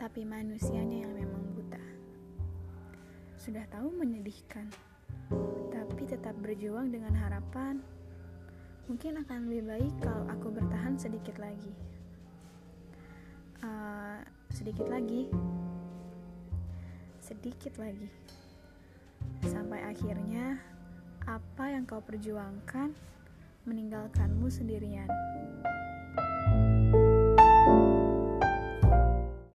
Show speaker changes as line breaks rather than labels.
Tapi manusianya yang memang buta. Sudah tahu menyedihkan, tapi tetap berjuang dengan harapan. Mungkin akan lebih baik kalau aku bertahan sedikit lagi. Uh, sedikit lagi. Sedikit lagi. Sampai akhirnya apa yang kau perjuangkan meninggalkanmu sendirian.